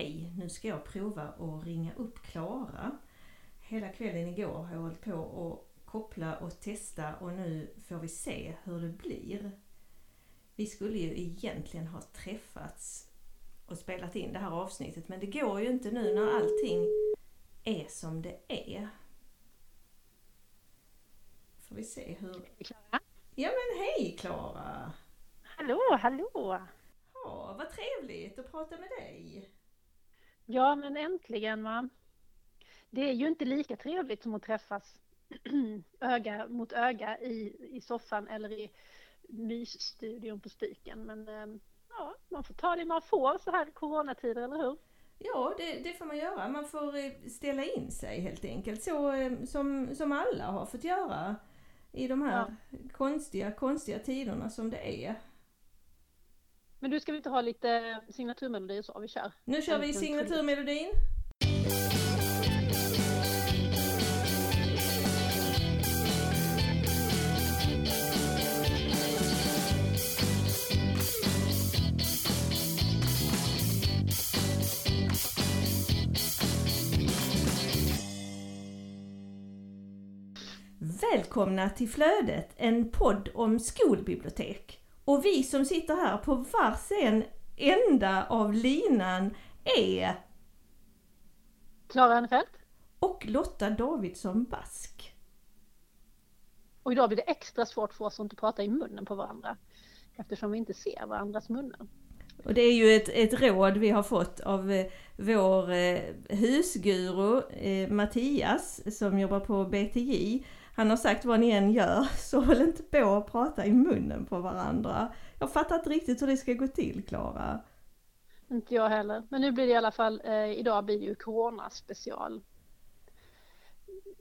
hej, nu ska jag prova att ringa upp Klara. Hela kvällen igår har jag hållit på att koppla och testa och nu får vi se hur det blir. Vi skulle ju egentligen ha träffats och spelat in det här avsnittet men det går ju inte nu när allting är som det är. Får vi se hur... Klara? Ja men hej Klara! Hallå, hallå! Ja, vad trevligt att prata med dig! Ja, men äntligen va. Det är ju inte lika trevligt som att träffas öga mot öga i, i soffan eller i mysstudion på Spiken. Men eh, ja, man får ta det man får så här i coronatider, eller hur? Ja, det, det får man göra. Man får eh, ställa in sig helt enkelt. Så eh, som, som alla har fått göra i de här konstiga, konstiga tiderna som det är. Men du, ska vi inte ha lite signaturmelodier så? Vi kör. Nu kör vi signaturmelodin. Välkomna till Flödet, en podd om skolbibliotek. Och vi som sitter här på varsin ända av linan är Klara Annefelt. och Lotta Davidsson Bask. Och idag blir det extra svårt för oss att inte prata i munnen på varandra. Eftersom vi inte ser varandras munnar. Och det är ju ett, ett råd vi har fått av eh, vår eh, husguru eh, Mattias som jobbar på BTJ. Han har sagt vad ni än gör, så håll inte på att prata i munnen på varandra. Jag fattar inte riktigt hur det ska gå till, Klara. Inte jag heller. Men nu blir det i alla fall, eh, idag blir det ju Corona special.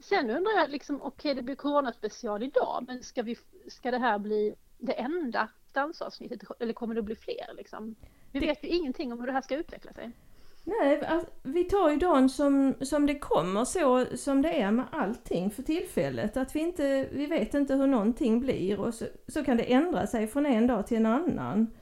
Sen undrar jag liksom, okej det blir Corona special idag, men ska, vi, ska det här bli det enda dansavsnittet eller kommer det bli fler liksom? Vi Det- vet ju ingenting om hur det här ska utveckla sig. Nej, alltså, vi tar ju dagen som, som det kommer, så som det är med allting för tillfället. Att vi inte, vi vet inte hur någonting blir och så, så kan det ändra sig från en dag till en annan.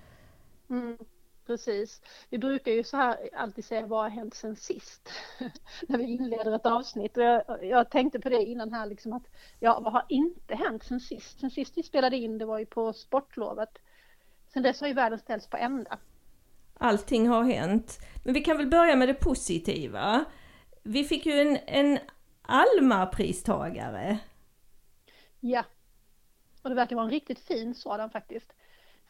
Mm, precis. Vi brukar ju så här alltid säga vad har hänt sen sist? När vi inleder ett avsnitt. Och jag, jag tänkte på det innan här liksom att ja, vad har inte hänt sen sist? Sen sist vi spelade in det var ju på sportlovet. Sen dess har ju världen ställts på ända. Allting har hänt. Men vi kan väl börja med det positiva. Vi fick ju en, en Alma-pristagare. Ja. Och det verkar vara en riktigt fin sådan faktiskt.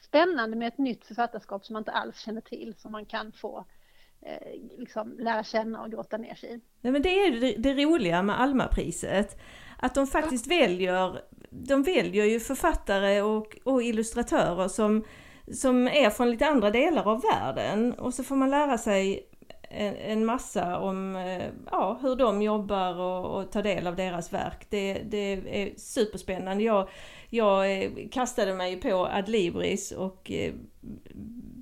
Spännande med ett nytt författarskap som man inte alls känner till, som man kan få eh, liksom lära känna och grotta ner sig i. Nej, men det är ju det, det roliga med Alma-priset. Att de faktiskt väljer, de väljer ju författare och, och illustratörer som, som är från lite andra delar av världen. Och så får man lära sig en, en massa om eh, ja, hur de jobbar och, och ta del av deras verk. Det, det är superspännande. Jag, jag eh, kastade mig på Adlibris och eh,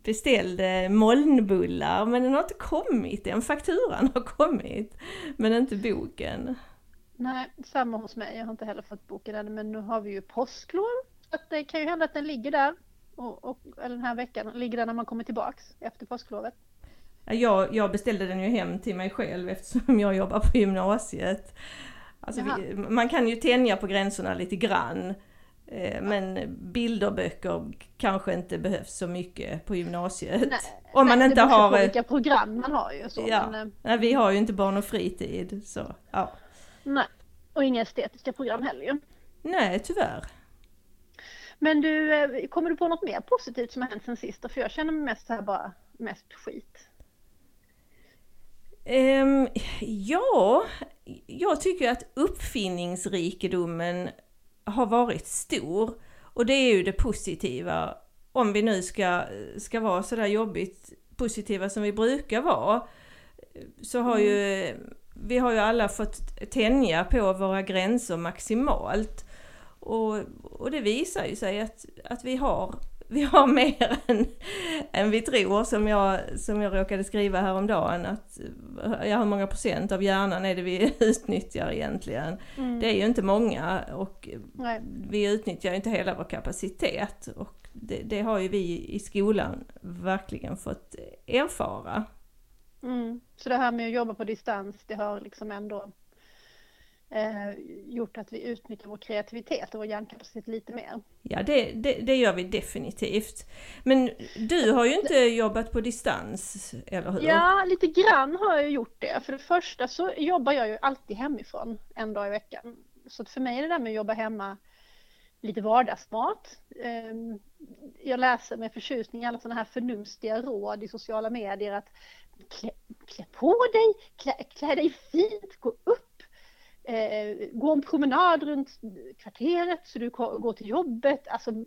beställde molnbullar men den har inte kommit än. Fakturan har kommit men inte boken. Nej, samma hos mig. Jag har inte heller fått boken än, men nu har vi ju påsklov. Så det kan ju hända att den ligger där. Och, och, eller den här veckan ligger där när man kommer tillbaks efter påsklovet. Ja, Jag, jag beställde den ju hem till mig själv eftersom jag jobbar på gymnasiet. Alltså vi, man kan ju tänja på gränserna lite grann. Eh, Men bilderböcker kanske inte behövs så mycket på gymnasiet. Nej, Om man Nej, inte det har... på vilka program man har ju. Så, Ja. men, eh, Nej, vi har ju inte barn och fritid så ja. nej. Och inga estetiska program heller ju. Nej tyvärr. Men du, eh, kommer du på något mer positivt som har hänt sen sist? För jag känner mig mest så här bara, mest skit. Ehm, ja, jag tycker att uppfinningsrikedomen har varit stor. Och det är ju det positiva. Om vi nu ska, ska vara sådär jobbigt positiva som vi brukar vara. Så har ju, vi har ju alla fått tänja på våra gränser maximalt. Och, och det visar ju sig att, att vi har vi har mer än, än vi tror, som jag, som jag råkade skriva häromdagen. Att, ja, hur många procent av hjärnan är det vi utnyttjar egentligen? Mm. Det är ju inte många och Nej. vi utnyttjar inte hela vår kapacitet. Och det, det har ju vi i skolan verkligen fått erfara. Mm. Så det här med att jobba på distans, det har liksom ändå eh, gjort att vi utnyttjar vår kreativitet och vår hjärnkapacitet lite mer. Ja, det, det, det, gör vi definitivt. Men du har ju inte jobbat på distans, eller hur? Ja, lite grann har jag gjort det. För det första så jobbar jag ju alltid hemifrån en dag i veckan. Så för mig är det där med att jobba hemma lite vardagsmat. Ehm, jag läser med förtjusning alla sådana här förnumstiga råd i sociala medier att klä, klä på dig, klä, klä dig fint, gå upp, eh, gå en promenad runt kvarteret så du går till jobbet. Alltså,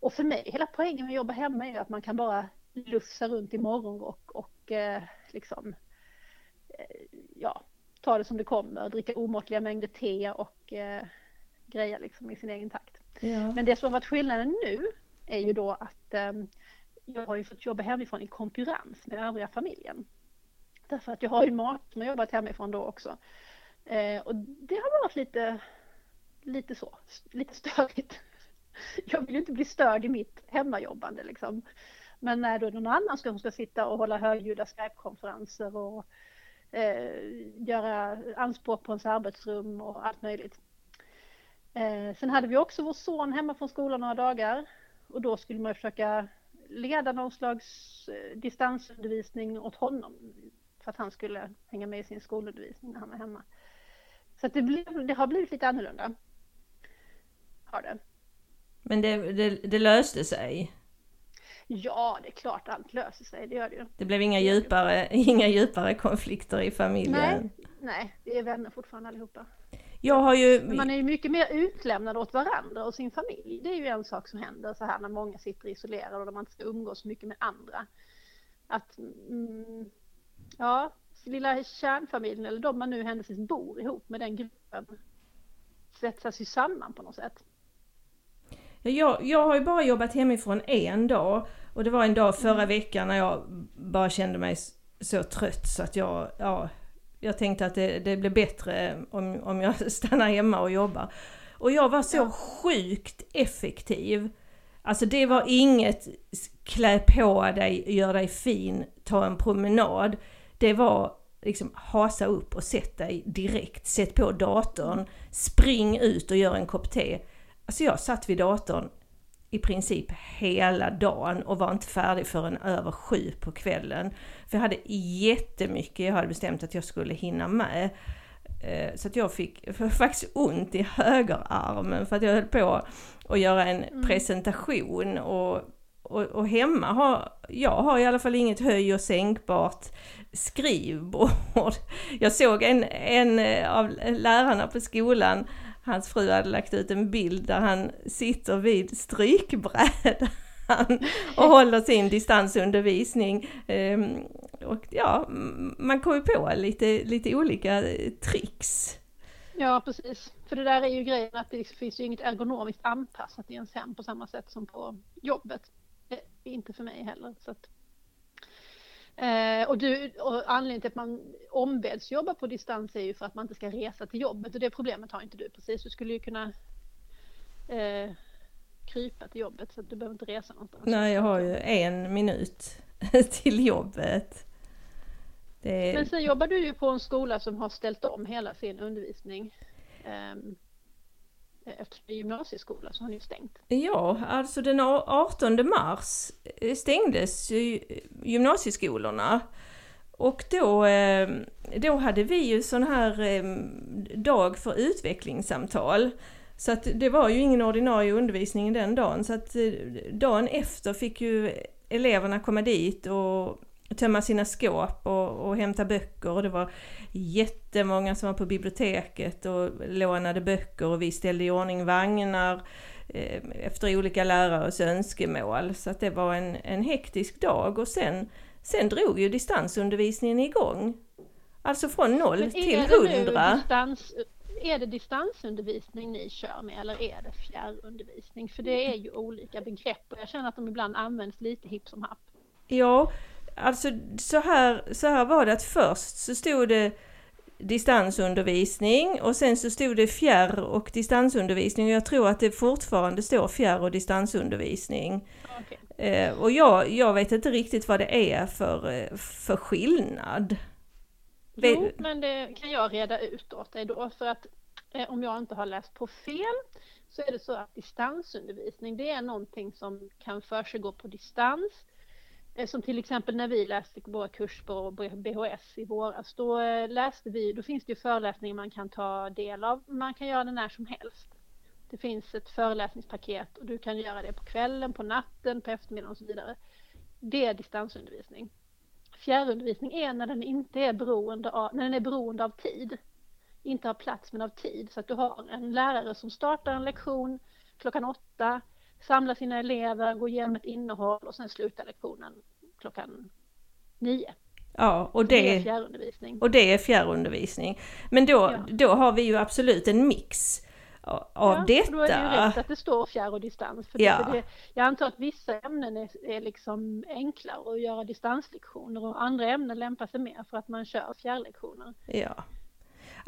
och för mig, hela poängen med att jobba hemma är att man kan bara lussa runt i morgonrock och eh, liksom eh, ja, ta det som det kommer, dricka omåttliga mängder te och eh, greja liksom i sin egen takt. Ja. Men det som har varit skillnaden nu är ju då att eh, jag har ju fått jobba hemifrån i konkurrens med övriga familjen. Därför att jag har ju mat som har jobbat hemifrån då också. Eh, och det har varit lite, lite så, lite störigt. Jag vill ju inte bli störd i mitt hemmajobbande liksom. Men när då någon annan ska, ska sitta och hålla högljudda Skype-konferenser och eh, göra anspråk på ens arbetsrum och allt möjligt. Eh, sen hade vi också vår son hemma från skolan några dagar och då skulle man försöka leda någon slags eh, distansundervisning åt honom för att han skulle hänga med i sin skolundervisning när han var hemma. Så det, blev, det har blivit lite annorlunda. Har det. Men det, det, det, löste sig? Ja, det är klart allt löser sig, det gör det ju. Det blev inga djupare, inga djupare konflikter i familjen? Nej, nej, vi är vänner fortfarande allihopa. Jag har ju... Man är ju mycket mer utlämnad åt varandra och sin familj. Det är ju en sak som händer så här när många sitter isolerade och man inte ska umgås mycket med andra. Att, mm, ja, lilla kärnfamiljen eller de man nu händelsevis bor ihop med den gruppen svetsas ju samman på något sätt. Jag, jag har ju bara jobbat hemifrån en dag och det var en dag förra mm. veckan när jag bara kände mig så trött så att jag, ja, jag tänkte att det, det blir bättre om, om jag stannar hemma och jobbar. Och jag var så ja. sjukt effektiv. Alltså det var inget klä på dig, gör dig fin, ta en promenad. Det var liksom hasa upp och sätt dig direkt, sätt på datorn, spring ut och gör en kopp te. Alltså jag satt vid datorn i princip hela dagen och var inte färdig förrän över sju på kvällen. För jag hade jättemycket jag hade bestämt att jag skulle hinna med. Eh, så att jag fick faktiskt ont i högerarmen för att jag höll på att göra en mm. presentation och, och, och, hemma har jag har i alla fall inget höj och sänkbart skrivbord. Jag såg en, en av lärarna på skolan hans fru hade lagt ut en bild där han sitter vid strykbrädan och håller sin distansundervisning. Ehm, och ja, man kommer på lite, lite olika tricks. Ja, precis. För det där är ju grejen att det finns ju inget ergonomiskt anpassat i ens hem på samma sätt som på jobbet. Inte för mig heller. Så att Eh, och, du, och anledningen till att man ombeds jobba på distans är ju för att man inte ska resa till jobbet och det problemet har inte du precis. Du skulle ju kunna eh, krypa till jobbet så att du behöver inte resa någonstans. Nej, jag har ju en minut till jobbet. Det... Men sen jobbar du ju på en skola som har ställt om hela sin undervisning. Um, eftersom det är gymnasieskola så har ni stängt. Ja, alltså den 18 mars eh, stängdes gymnasieskolorna. Och då, ehm, då hade vi ju sån här ehm, dag för utvecklingssamtal. Så att det var ju ingen ordinarie undervisning den dagen. Så att eh, dagen efter fick ju eleverna komma dit och tömma sina skåp och, och hämta böcker och det var jättemånga som var på biblioteket och lånade böcker och vi ställde i ordning vagnar eh, efter olika lärares önskemål. Så att det var en, en hektisk dag och sen, sen drog ju distansundervisningen igång. Alltså från noll till hundra. Distans, är det distansundervisning ni kör med eller är det fjärrundervisning? För det är ju olika begrepp och jag känner att de ibland används lite hipp som happ. Ja, Alltså så här, så här var det att först så stod det distansundervisning och sen så stod det fjärr och distansundervisning och jag tror att det fortfarande står fjärr och distansundervisning. Okay. Eh, och jag, jag vet inte riktigt vad det är för, eh, för skillnad. Jo, men det kan jag reda ut åt dig då. För att eh, om jag inte har läst på fel så är det så att distansundervisning det är någonting som kan försiggå på distans. Eh, som till exempel när vi läste våra kurs på BHS i våras. Då eh, läste vi, då finns det ju föreläsningar man kan ta del av. Man kan göra det när som helst. Det finns ett föreläsningspaket och du kan göra det på kvällen, på natten, på eftermiddagen och så vidare. Det är distansundervisning. Fjärrundervisning är när den inte är beroende av, när den är beroende av tid. Inte av plats men av tid. Så att du har en lärare som startar en lektion klockan åtta, samlar sina elever, går igenom ett innehåll och sen slutar lektionen klockan nio. Ja, och det, det är fjärrundervisning. Och det är fjärrundervisning. Men då, ja. då har vi ju absolut en mix av ja, detta. Då är det ju rätt att det står fjärr och distans. För ja. det, jag antar att vissa ämnen är, är liksom enklare att göra distanslektioner och andra ämnen lämpar sig mer för att man kör fjärrlektioner. Ja.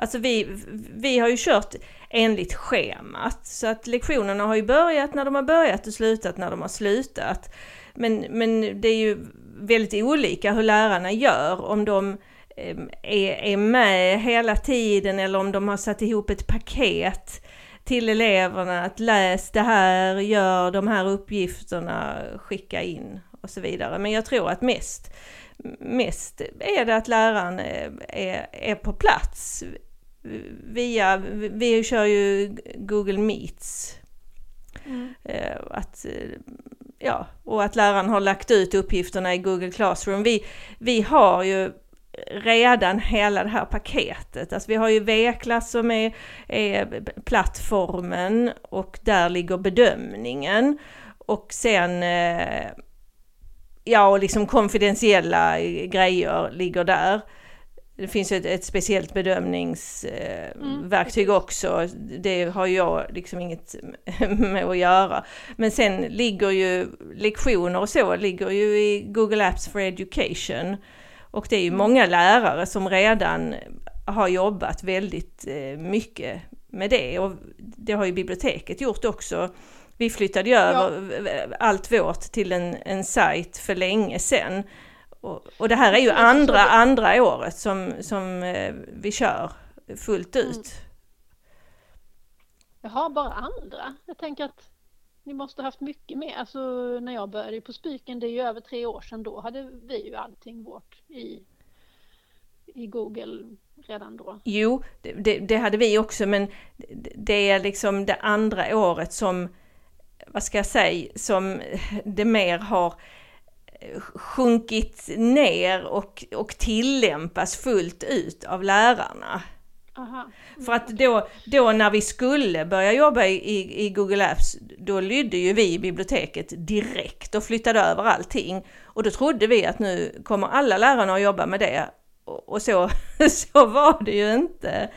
Alltså vi, vi har ju kört enligt schemat så att lektionerna har ju börjat när de har börjat och slutat när de har slutat. Men, men det är ju väldigt olika hur lärarna gör om de ehm, är, är med hela tiden eller om de har satt ihop ett paket till eleverna att läs det här, gör de här uppgifterna, skicka in och så vidare. Men jag tror att mest, mest är det att läraren eh, är, är på plats via, vi kör ju Google Meets. Mm. Eh, att, ja, och att läraren har lagt ut uppgifterna i Google Classroom. Vi, vi har ju redan hela det här paketet. Alltså vi har ju V-klass som är, är plattformen och där ligger bedömningen. Och sen eh, ja, och liksom konfidentiella grejer ligger där. Det finns ett, ett speciellt bedömningsverktyg eh, mm. också. Det har jag liksom inget med att göra. Men sen ligger ju lektioner och så ligger ju i Google Apps for Education. Och det är ju mm. många lärare som redan har jobbat väldigt eh, mycket med det och det har ju biblioteket gjort också. Vi flyttade ju över ja. allt vårt till en, en sajt för länge sedan. Och, och det här är ju andra, andra året som, som eh, vi kör fullt ut. Mm. Jaha, bara andra? Jag tänker att ni måste haft mycket mer. Alltså när jag började på Spyken, det är ju över tre år sedan, då hade vi ju allting vårt i, i Google redan då. Jo, det, det hade vi också, men det är liksom det andra året som, vad ska jag säga, som det mer har sjunkit ner och, och tillämpas fullt ut av lärarna. Aha. För att då, då när vi skulle börja jobba i, i Google Apps, då lydde ju vi i biblioteket direkt och flyttade över allting. Och då trodde vi att nu kommer alla lärarna att jobba med det. Och, och så, så var det ju inte.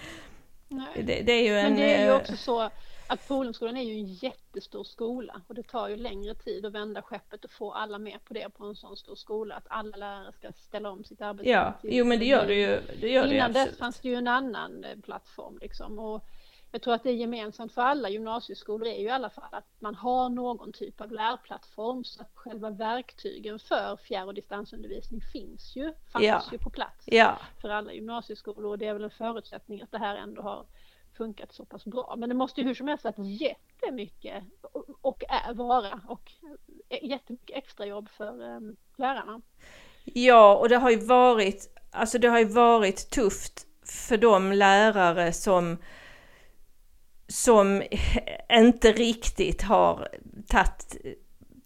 Nej. Det, det är ju en, Men det är ju eh, också så att Polhemskolan är ju en jättestor skola och det tar ju längre tid att vända skeppet och få alla med på det på en sån stor skola att alla lärare ska ställa om sitt arbete. Ja, jo men det gör det ju. Det gör Innan det dess fanns det ju en annan eh, plattform liksom och jag tror att det är gemensamt för alla gymnasieskolor är ju i alla fall att man har någon typ av lärplattform så att själva verktygen för fjärr och distansundervisning finns ju, fanns ja. ju på plats ja. för alla gymnasieskolor och det är väl en förutsättning att det här ändå har funkat så pass bra. Men det måste ju hur som helst varit jättemycket och är vara och e, jättemycket extrajobb för ehm, lärarna. Ja, och det har ju varit, alltså det har ju varit tufft för de lärare som som inte riktigt har tagit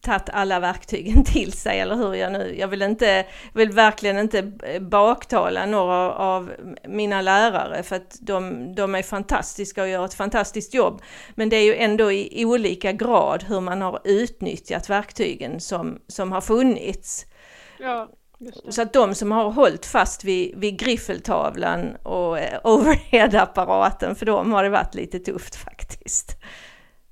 tagit alla verktygen till sig, eller hur jag nu, jag vill inte, vill verkligen inte baktala några av mina lärare för att de, de är fantastiska och gör ett fantastiskt jobb. Men det är ju ändå i olika grad hur man har utnyttjat verktygen som, som har funnits. Ja. Så att de som har hållit fast vid, vid griffeltavlan och eh, overhead-apparaten, för dem har det varit lite tufft faktiskt.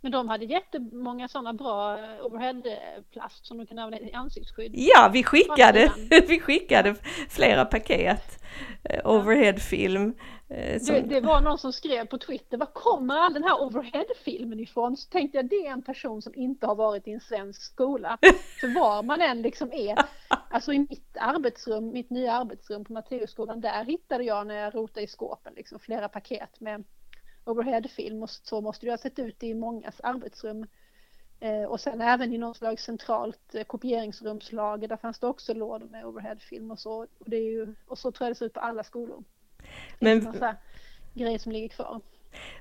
Men de hade jättemånga sådana bra eh, overheadplast som de kunde använda i ansiktsskydd. Ja, vi skickade, vi skickade flera paket. eh, overheadfilm. Eh, det, det, var någon som skrev på Twitter, var kommer all den här overheadfilmen ifrån? Så tänkte jag, det är en person som inte har varit i en svensk skola. För var man än liksom är, alltså i mitt arbetsrum, mitt nya arbetsrum på Matteusskolan, där hittade jag när jag rotade i skåpen liksom flera paket med overheadfilm och så måste det ha sett ut i mångas arbetsrum. Eh, och sen även i någon slags centralt eh, kopieringsrumslager, där fanns det också lådor med overheadfilm och så. Och, det är ju, och så tror jag det ser ut på alla skolor. Men, grejer som ligger kvar.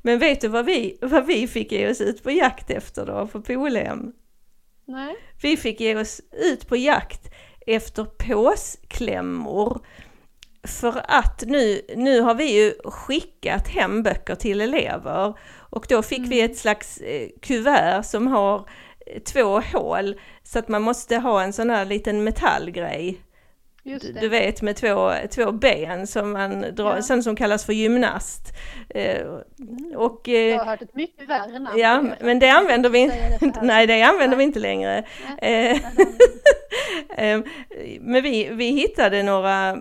Men vet du vad vi, vad vi fick ge oss ut på jakt efter då på Polhem? Nej. Vi fick ge oss ut på jakt efter påsklämmor. För att nu, nu har vi ju skickat hem böcker till elever. Och då fick mm. vi ett slags eh, kuvert som har eh, två hål. Så att man måste ha en sån här liten metallgrej du vet med två, två ben som man drar, ja. sen som kallas för gymnast. Eh, mm. och, eh, jag har hört ett mycket värre namn. Ja, men det använder vi inte. Nej, det använder vi inte längre. Eh, men vi, vi hittade några,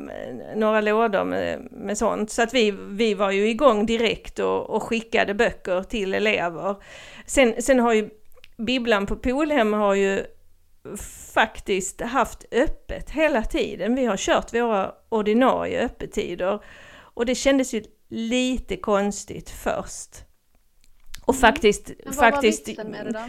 några lådor med, med sånt så att vi, vi var ju igång direkt och, och skickade böcker till elever. Sen, sen har ju Bibblan på Polhem har ju faktiskt haft öppet hela tiden. Vi har kört våra ordinarie öppettider och det kändes ju lite konstigt först. Och mm. faktiskt... Men vad faktiskt, var vitsen med det då?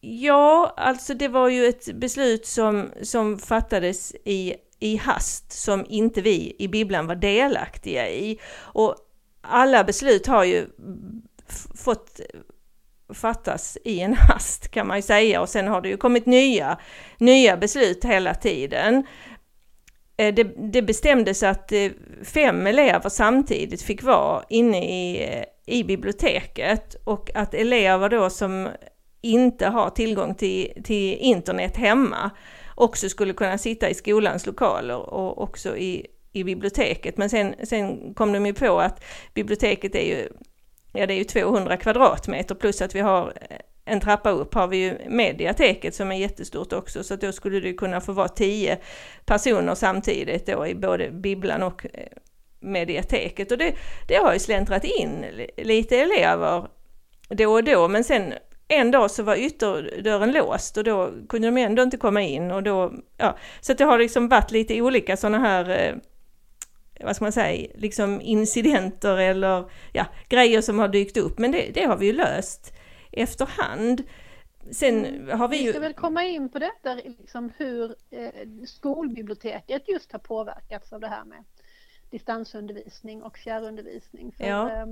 Ja, alltså det var ju ett beslut som, som fattades i, i hast som inte vi i bibblan var delaktiga i. Och alla beslut har ju fått fattas i en hast kan man ju säga och sen har det ju kommit nya, nya beslut hela tiden. Eh, det, det bestämdes att eh, fem elever samtidigt fick vara inne i, eh, i biblioteket och att elever då som inte har tillgång till, till internet hemma också skulle kunna sitta i skolans lokaler och också i, i biblioteket. Men sen, sen kom de ju på att biblioteket är ju ja det är ju 200 kvadratmeter plus att vi har eh, en trappa upp har vi ju mediateket som är jättestort också. Så då skulle det kunna få vara 10 personer samtidigt då i både bibblan och eh, mediateket. Och det, det har ju släntrat in lite elever då och då. Men sen en dag så var ytterdörren låst och då kunde de ändå inte komma in och då, ja, så det har liksom varit lite olika sådana här eh, vad ska man säga, liksom incidenter eller ja, grejer som har dykt upp. Men det, det har vi ju löst efterhand. Sen mm. har vi ju... Vi ska väl komma in på detta, liksom hur eh, skolbiblioteket just har påverkats av det här med distansundervisning och fjärrundervisning. För, ja. eh,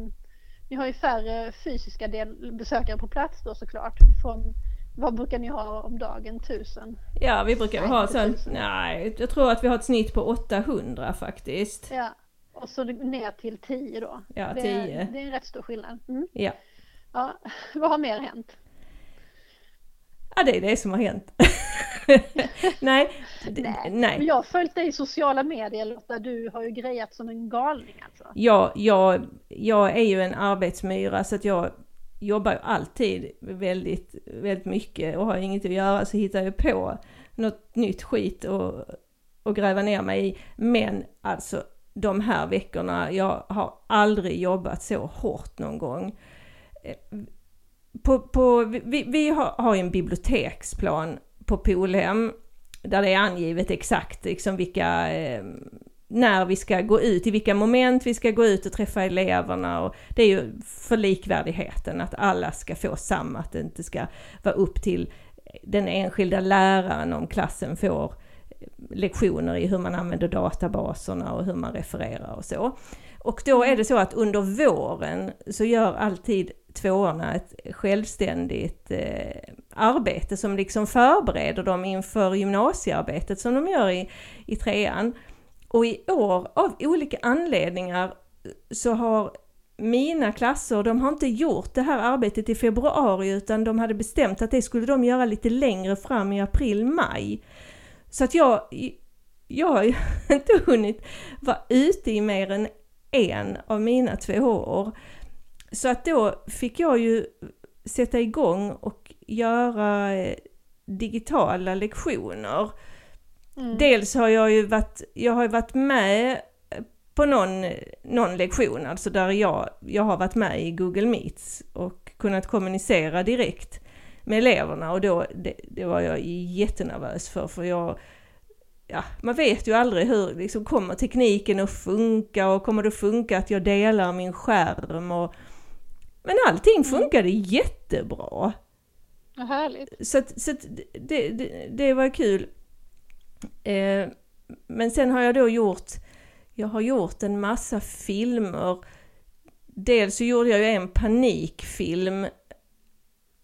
vi har ju färre fysiska del, besökare på plats då såklart. Från, vad brukar ni ha om dagen? Tusen? Ja, vi brukar nej, ha så, nej, jag tror att vi har ett snitt på 800 faktiskt. Ja, och så ner till 10 då. Ja, 10. Det, det är en rätt stor skillnad. Mm. Ja. ja. Vad har mer hänt? Ja, det är det som har hänt. nej, nej. nej. Men jag har följt dig i sociala medier Lotta, du har ju grejat som en galning alltså. Ja, jag, jag är ju en arbetsmyra så att jag jobbar ju alltid väldigt, väldigt mycket och har inget att göra så hittar jag på något nytt skit och, och gräva ner mig i. Men alltså de här veckorna, jag har aldrig jobbat så hårt någon gång. På, på, vi, vi har, har en biblioteksplan på Polhem där det är angivet exakt liksom vilka eh, när vi ska gå ut, i vilka moment vi ska gå ut och träffa eleverna. Och det är ju för likvärdigheten, att alla ska få samma, att det inte ska vara upp till den enskilda läraren om klassen får lektioner i hur man använder databaserna och hur man refererar och så. Och då är det så att under våren så gör alltid tvåorna ett självständigt eh, arbete som liksom förbereder dem inför gymnasiearbetet som de gör i, i trean. Och i år, av olika anledningar, så har mina klasser, de har inte gjort det här arbetet i februari utan de hade bestämt att det skulle de göra lite längre fram i april, maj. Så att jag, jag har ju inte hunnit vara ute i mer än en av mina två år. Så att då fick jag ju sätta igång och göra eh, digitala lektioner. Mm. Dels har jag ju varit, jag har varit med på någon, någon lektion, alltså där jag, jag har varit med i Google Meets och kunnat kommunicera direkt med eleverna och då, det, det var jag jättenervös för, för jag ja, man vet ju aldrig hur, liksom, kommer tekniken att funka och kommer det att funka att jag delar min skärm och men allting mm. funkade mm. jättebra. Vad härligt. Så, att, så att det, det, det, var kul. Eh, men sen har jag då gjort, jag har gjort en massa filmer. Dels så gjorde jag ju en panikfilm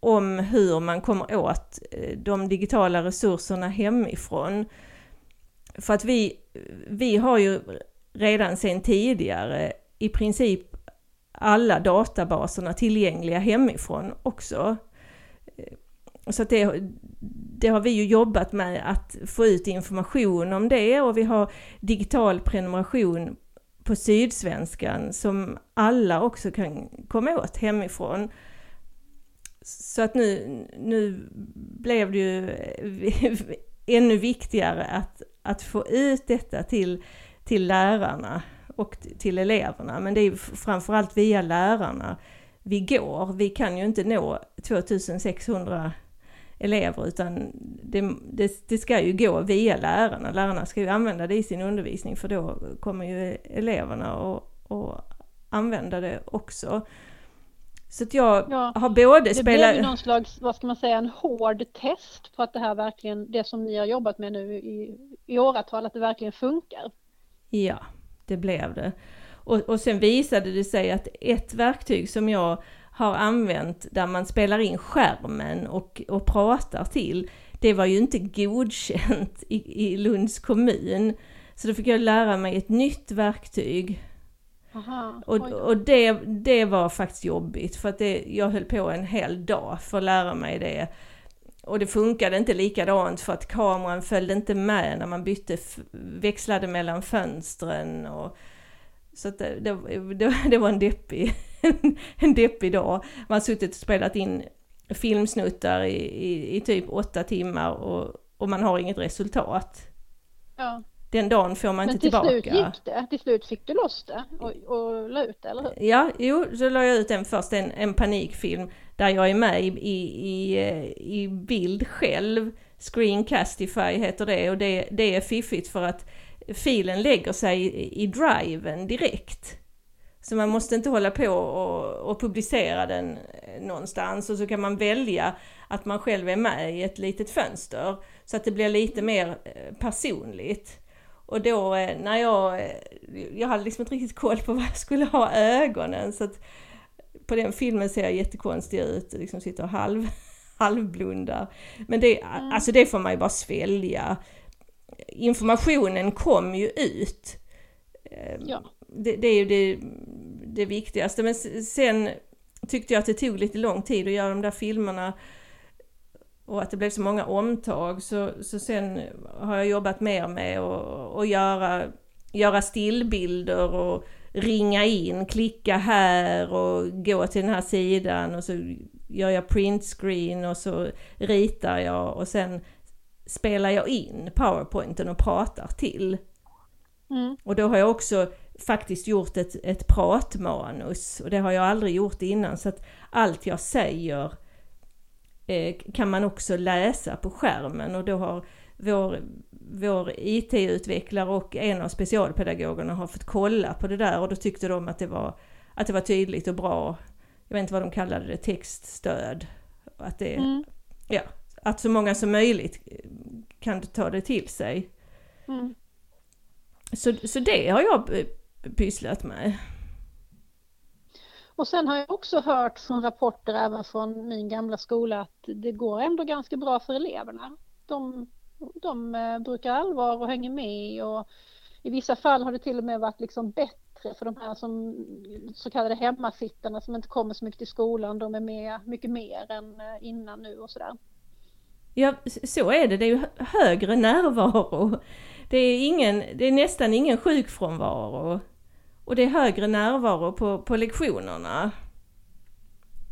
om hur man kommer åt eh, de digitala resurserna hemifrån. För att vi, vi har ju redan sedan tidigare i princip alla databaserna tillgängliga hemifrån också. Så att det, det har vi ju jobbat med att få ut information om det och vi har digital prenumeration på Sydsvenskan som alla också kan komma åt hemifrån. Så att nu, nu blev det ju ännu viktigare att, att få ut detta till, till lärarna och till eleverna. Men det är framförallt via lärarna vi går. Vi kan ju inte nå 2600 elever utan det, det, det, ska ju gå via lärarna. Lärarna ska ju använda det i sin undervisning för då kommer ju eleverna att använda det också. Så att jag ja, har både spelat... Det blev någon slags, vad ska man säga, en hård test på att det här verkligen, det som ni har jobbat med nu i, i åratal, att det verkligen funkar. Ja, det blev det. Och, och sen visade det sig att ett verktyg som jag har använt där man spelar in skärmen och, och pratar till, det var ju inte godkänt i, i Lunds kommun. Så då fick jag lära mig ett nytt verktyg Aha, och och det, det var faktiskt jobbigt för att det, jag höll på en hel dag för att lära mig det. Och det funkade inte likadant för att kameran följde inte med när man bytte, växlade mellan fönstren. Och, så att det, det, det var en deppig, en deppig dag. Man har suttit och spelat in filmsnuttar i, i, i typ åtta timmar och, och man har inget resultat. Ja den dagen får man Men inte tillbaka. Men till slut gick det? Till slut fick du loss det och, och la ut det, eller hur? Ja, jo, så la jag ut en först, en, en panikfilm där jag är med i, i, i, eh, i bild själv. Screencastify heter det och det, det är fiffigt för att filen lägger sig i, i driven direkt. Så man måste inte hålla på och, och, publicera den någonstans och så kan man välja att man själv är med i ett litet fönster så att det blir lite mer eh, personligt. Och då eh, när jag, eh, jag hade liksom inte riktigt koll på vad jag skulle ha ögonen så att på den filmen ser jag jättekonstig ut, liksom sitter och halv, halvblundar. Men det, mm. alltså det får man ju bara svälja. Informationen kom ju ut. Ehm, ja. Det, det är ju det, det viktigaste. Men sen tyckte jag att det tog lite lång tid att göra de där filmerna och att det blev så många omtag så, så sen har jag jobbat mer med att, göra, göra stillbilder och ringa in, klicka här och gå till den här sidan och så gör jag printscreen och så ritar jag och sen spelar jag in powerpointen och pratar till. Mm. Och då har jag också faktiskt gjort ett, ett pratmanus och det har jag aldrig gjort innan så att allt jag säger Eh, kan man också läsa på skärmen och då har vår, vår IT-utvecklare och en av specialpedagogerna har fått kolla på det där och då tyckte de att det var, att det var tydligt och bra. Jag vet inte vad de kallade det, textstöd. Att, det, mm. ja, att så många som möjligt kan ta det till sig. Mm. Så, så det har jag pysslat med. Och sen har jag också hört från rapporter även från min gamla skola att det går ändå ganska bra för eleverna. De, de eh, brukar allvar och hänger med och i vissa fall har det till och med varit liksom bättre för de här som så kallade hemmasittarna som inte kommer så mycket till skolan. De är med mycket mer än eh, innan nu och sådär. Ja, så är det. Det är ju högre närvaro. Det är, ingen, det är nästan ingen sjukfrånvaro. Och det är högre närvaro på, på lektionerna.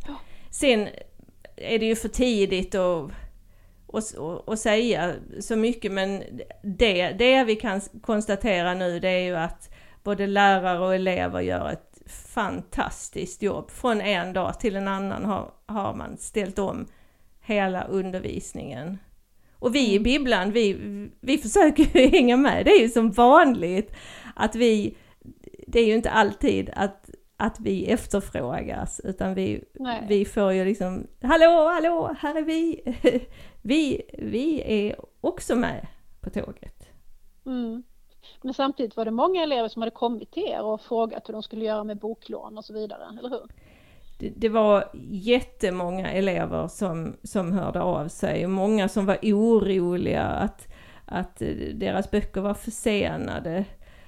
Ja. Sen är det ju för tidigt att, säga så mycket men det, det vi kan konstatera nu det är ju att både lärare och elever gör ett fantastiskt jobb. Från en dag till en annan har, har man ställt om hela undervisningen. Och vi i mm. bibblan, vi, vi försöker ju hänga med. Det är ju som vanligt att vi, det är ju inte alltid att, att vi efterfrågas utan vi, vi får ju liksom, hallå, hallå, här är vi! vi, vi är också med på tåget. Mm. Men samtidigt var det många elever som hade kommit till er och frågat hur de skulle göra med boklån och så vidare, eller hur? Det, det var jättemånga elever som, som hörde av sig, många som var oroliga att, att deras böcker var försenade.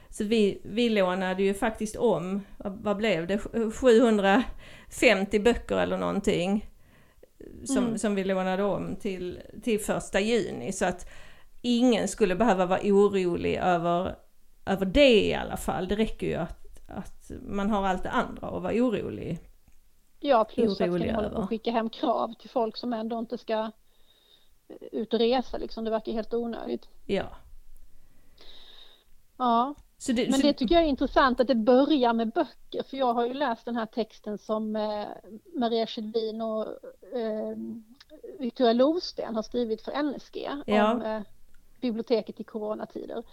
Så vi, vi lånade ju faktiskt om, vad blev det, 750 böcker eller någonting. Som, mm. som vi lånade om till, till första juni. Så att ingen skulle behöva vara orolig över, över det i alla fall. Det räcker ju att, att man har allt det andra att vara orolig Ja, plus att de håller på att skicka hem krav till folk som ändå inte ska ut och resa liksom. Det verkar helt onödigt. Ja. Ja. Det, Men så... det tycker jag är intressant att det börjar med böcker. För jag har ju läst den här texten som eh, Maria Skedin och eh, Victoria Lovsten har skrivit för NSG ja. om eh, biblioteket i coronatider.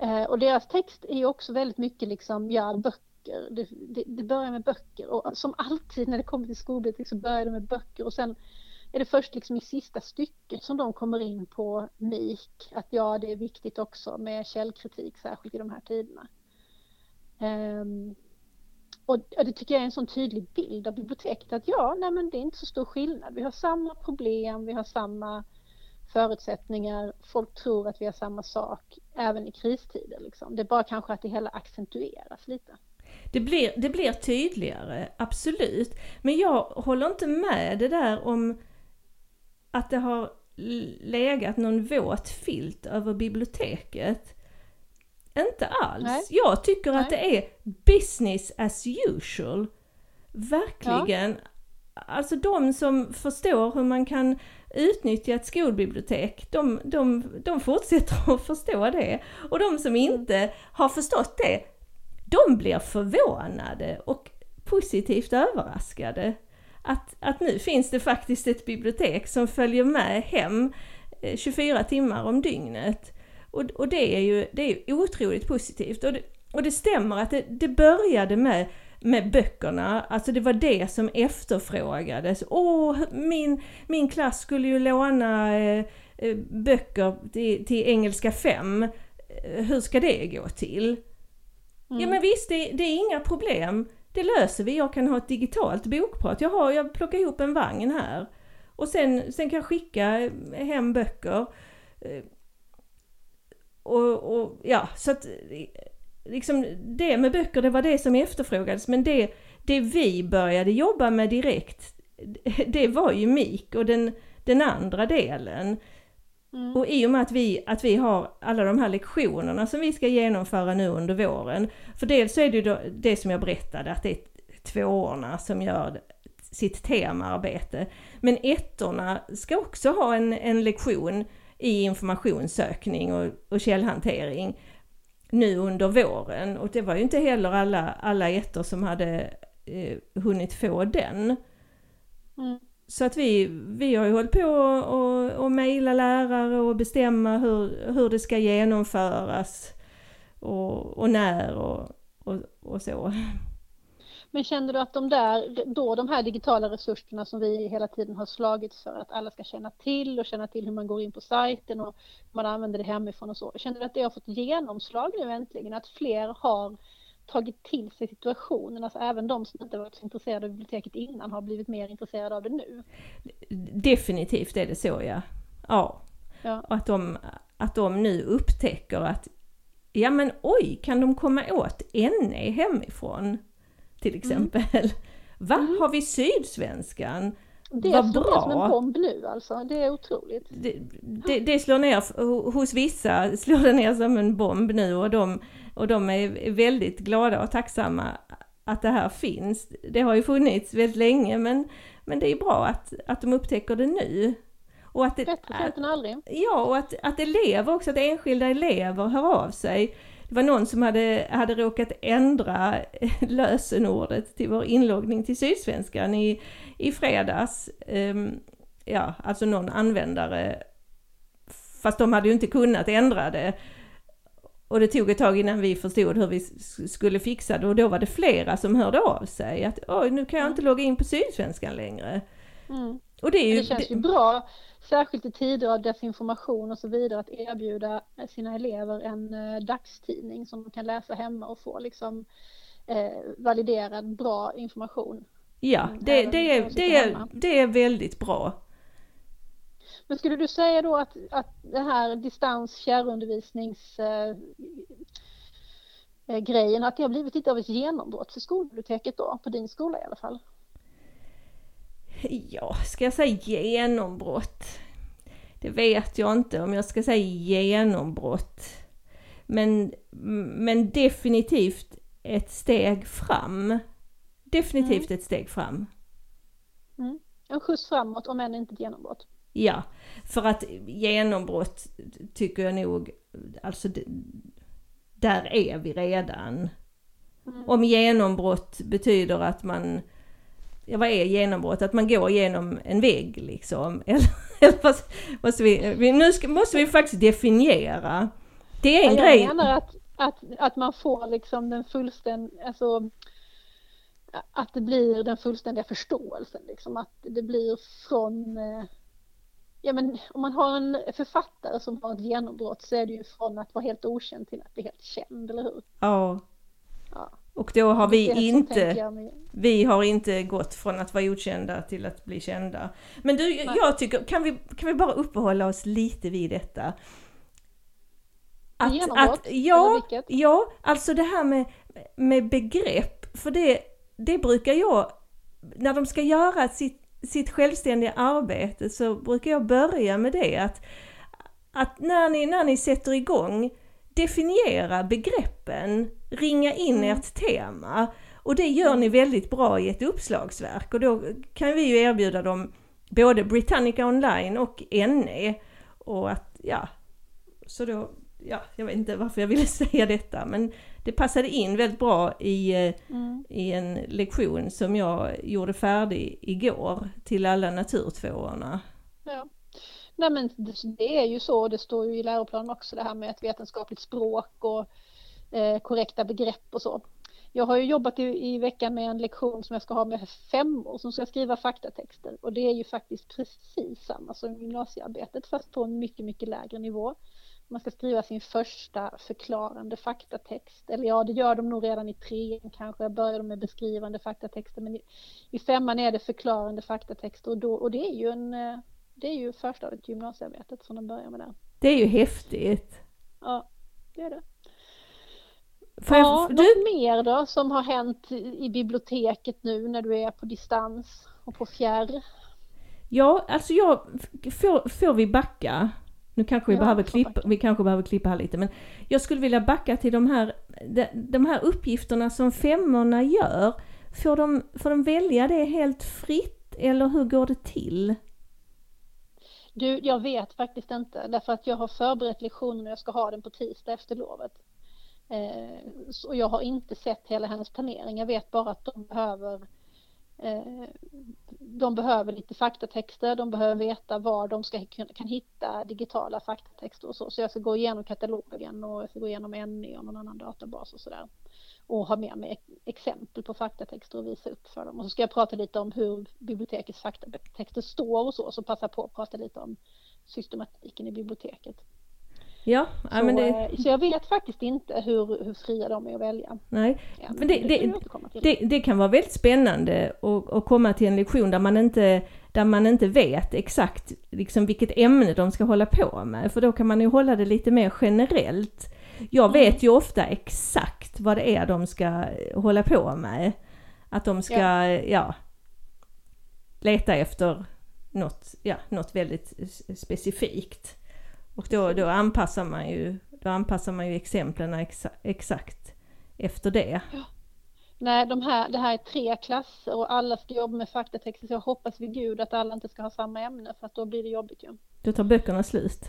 Eh, och deras text är också väldigt mycket liksom, ja, böcker. Det, det, det, börjar med böcker och som alltid när det kommer till skolbibliotek så börjar det med böcker och sen är det först liksom i sista stycket som de kommer in på MIK, att ja, det är viktigt också med källkritik, särskilt i de här tiderna. Um, och det tycker jag är en sån tydlig bild av biblioteket, att ja, nej men det är inte så stor skillnad. Vi har samma problem, vi har samma förutsättningar, folk tror att vi har samma sak även i kristider. Liksom. Det är bara kanske att det hela accentueras lite. Det blir, det blir tydligare, absolut. Men jag håller inte med det där om att det har legat någon våt filt över biblioteket. Inte alls. Nej. Jag tycker Nej. att det är business as usual. Verkligen. Ja. Alltså de som förstår hur man kan utnyttja ett skolbibliotek, de, de, de fortsätter att förstå det. Och de som mm. inte har förstått det, de blir förvånade och positivt överraskade. Att, att nu finns det faktiskt ett bibliotek som följer med hem eh, 24 timmar om dygnet. Och, och det är ju det är otroligt positivt. Och det, och det stämmer att det, det började med med böckerna, alltså det var det som efterfrågades. Åh, min, min klass skulle ju låna eh, eh böcker till, till engelska 5. Eh, hur ska det gå till? Mm. Ja men visst, det, det, är inga problem. Det löser vi. Jag kan ha ett digitalt bokprat. Jag, har, jag plockar ihop en vagn här. Och sen, sen kan jag skicka hem böcker. Eh, och, och ja, så att liksom det med böcker, det var det som efterfrågades. Men det, det vi började jobba med direkt, det var ju MIK och den, den andra delen. Mm. Och i och med att vi, att vi har alla de här lektionerna som vi ska genomföra nu under våren. För dels så är det ju det som jag berättade, att det är tvåorna som gör sitt temaarbete. Men ettorna ska också ha en, en lektion i informationssökning och, och källhantering nu under våren och det var ju inte heller alla, alla ettor som hade eh, hunnit få den. Mm. Så att vi, vi har ju hållit på och, och mejla lärare och bestämma hur, hur det ska genomföras och, och när och, och, och så. Men känner du att de där, då de här digitala resurserna som vi hela tiden har slagits för att alla ska känna till och känna till hur man går in på sajten och man använder det hemifrån och så. Känner du att det har fått genomslag nu äntligen? Att fler har tagit till sig situationen, alltså även de som inte varit så intresserade av biblioteket innan har blivit mer intresserade av det nu? Definitivt är det så ja. Ja. ja. Och att de, att de nu upptäcker att ja men oj, kan de komma åt NE hemifrån? till mm. exempel. Mm. Va, mm. har vi Sydsvenskan? Det Vad bra! som en bomb nu alltså, det är otroligt. Det, det, det, slår ner, hos vissa slår det ner som en bomb nu och de, och de är väldigt glada och tacksamma att det här finns. Det har ju funnits väldigt länge men, men det är bra att, att de upptäcker det nu. Och att det, Bättre sent än aldrig. Ja, och att, att elever också, att enskilda elever hör av sig det var någon som hade, hade råkat ändra lösenordet till vår inloggning till Sydsvenskan i, i fredags. Um, ja, alltså någon användare, fast de hade ju inte kunnat ändra det. Och det tog ett tag innan vi förstod hur vi skulle fixa det och då var det flera som hörde av sig att oj, nu kan jag inte logga in på Sydsvenskan längre. Mm. Och det, är ju, det känns ju bra, särskilt i tider av desinformation och så vidare, att erbjuda sina elever en eh, dagstidning som de kan läsa hemma och få liksom eh, validerad bra information. Ja, det, det, är, det, är, det är väldigt bra. Men skulle du säga då att, att det här distans fjärrundervisnings eh, eh, grejen, att det har blivit lite av ett genombrott för skolbiblioteket då, på din skola i alla fall? Ja, ska jag säga genombrott? Det vet jag inte om jag ska säga genombrott. Men, men definitivt ett steg fram. Definitivt mm. ett steg fram. Mm. En skjuts framåt om än inte ett genombrott. Ja, för att genombrott tycker jag nog, alltså där är vi redan. Mm. Om genombrott betyder att man, ja vad är genombrott? Att man går igenom en vägg liksom. Eller, eller måste vi, nu ska, måste vi faktiskt definiera. Det är en ja, grej. Jag menar att, att, att man får liksom den fullständiga, alltså att det blir den fullständiga förståelsen liksom. Att det blir från eh, ja men om man har en författare som har ett genombrott så är det ju från att vara helt okänd till att bli helt känd, eller hur? Ja. ja. Och då har vi inte, vi har inte gått från att vara okända till att bli kända. Men du, Nej. jag tycker, kan vi, kan vi bara uppehålla oss lite vid detta? Att, genombrott? Att, ja, ja, alltså det här med, med begrepp, för det, det brukar jag, när de ska göra sitt sitt självständiga arbete så brukar jag börja med det att, att när, ni, när ni sätter igång, definiera begreppen, ringa in mm. ert tema. Och det gör mm. ni väldigt bra i ett uppslagsverk och då kan vi ju erbjuda dem både Britannica online och NE. Och att, ja, så då, ja, jag vet inte varför jag ville säga detta men det passade in väldigt bra i, eh, mm. i en lektion som jag gjorde färdig igår till alla naturtvåorna. Ja. Nej men det är ju så, det står ju i läroplanen också det här med ett vetenskapligt språk och eh, korrekta begrepp och så. Jag har ju jobbat i, i, veckan med en lektion som jag ska ha med femmor som ska skriva faktatexter och det är ju faktiskt precis samma som gymnasiearbetet fast på en mycket, mycket lägre nivå man ska skriva sin första förklarande faktatext. Eller ja, det gör de nog redan i trean kanske, börjar de med beskrivande faktatexter. Men i, i femman är det förklarande faktatexter och, då, och det är ju en eh, det är ju förstadiet gymnasiearbetet som de börjar med där. Det är ju häftigt. Ja, det är det. Får ja, du... något mer då som har hänt i biblioteket nu när du är på distans och på fjärr? Ja, alltså jag, får, får vi backa? Nu kanske vi, ja, behöver klippa, vi kanske behöver klippa här lite men jag skulle vilja backa till de här, de, de här uppgifterna som femmorna gör. Får de, får de välja det helt fritt eller hur går det till? Du, jag vet faktiskt inte därför att jag har förberett lektionen och jag ska ha den på tisdag efter lovet. Eh, så jag har inte sett hela hennes planering. Jag vet bara att de behöver Eh, Eh, de behöver lite faktatexter, de behöver veta var de ska, kan hitta digitala faktatexter och så. Så jag ska gå igenom katalogen och jag ska gå igenom NE och någon annan databas och sådär. Och ha med mig exempel på faktatexter och visa upp för dem. Och så ska jag prata lite om hur bibliotekets faktatexter står och så, så passa på att prata lite om systematiken i biblioteket. Ja, så, men det... Eh, så jag vet faktiskt inte hur, hur fria de är att välja. Nej, ja, men det, det, det, det, kan vara väldigt spännande att, att komma till en lektion där man inte, där man inte vet exakt liksom vilket ämne de ska hålla på med, för då kan man ju hålla det lite mer generellt. Jag mm. vet ju ofta exakt vad det är de ska hålla på med. Att de ska, ja, ja leta efter något, ja, något väldigt specifikt. Och då, då, anpassar man ju, då anpassar man ju exemplen exa, exakt efter det. Ja. Nej, de här, det här är tre klasser och alla ska jobba med faktatexter så jag hoppas vid gud att alla inte ska ha samma ämne för att då blir det jobbigt ju. Då tar böckerna slut?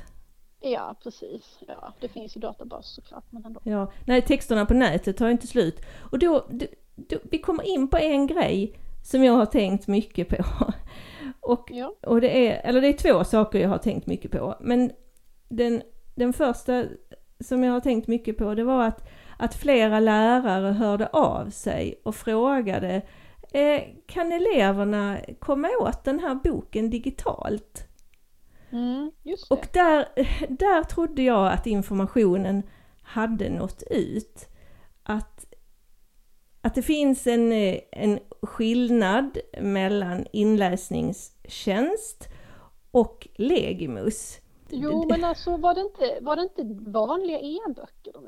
Ja, precis. Ja, det finns ju databas såklart, men ändå. Ja, nej texterna på nätet tar ju inte slut. Och då, då, då, vi kommer in på en grej som jag har tänkt mycket på. Och, Ja. och det är, eller det är två saker jag har tänkt mycket på. Men den, den första som jag har tänkt mycket på det var att, att flera lärare hörde av sig och frågade eh, kan eleverna komma åt den här boken digitalt? Mm. Och där, där trodde jag att informationen hade nått ut. Att, att det finns en, eh, en skillnad mellan inläsningstjänst och Legimus. Jo, men alltså var det inte, var det inte vanliga e-böcker de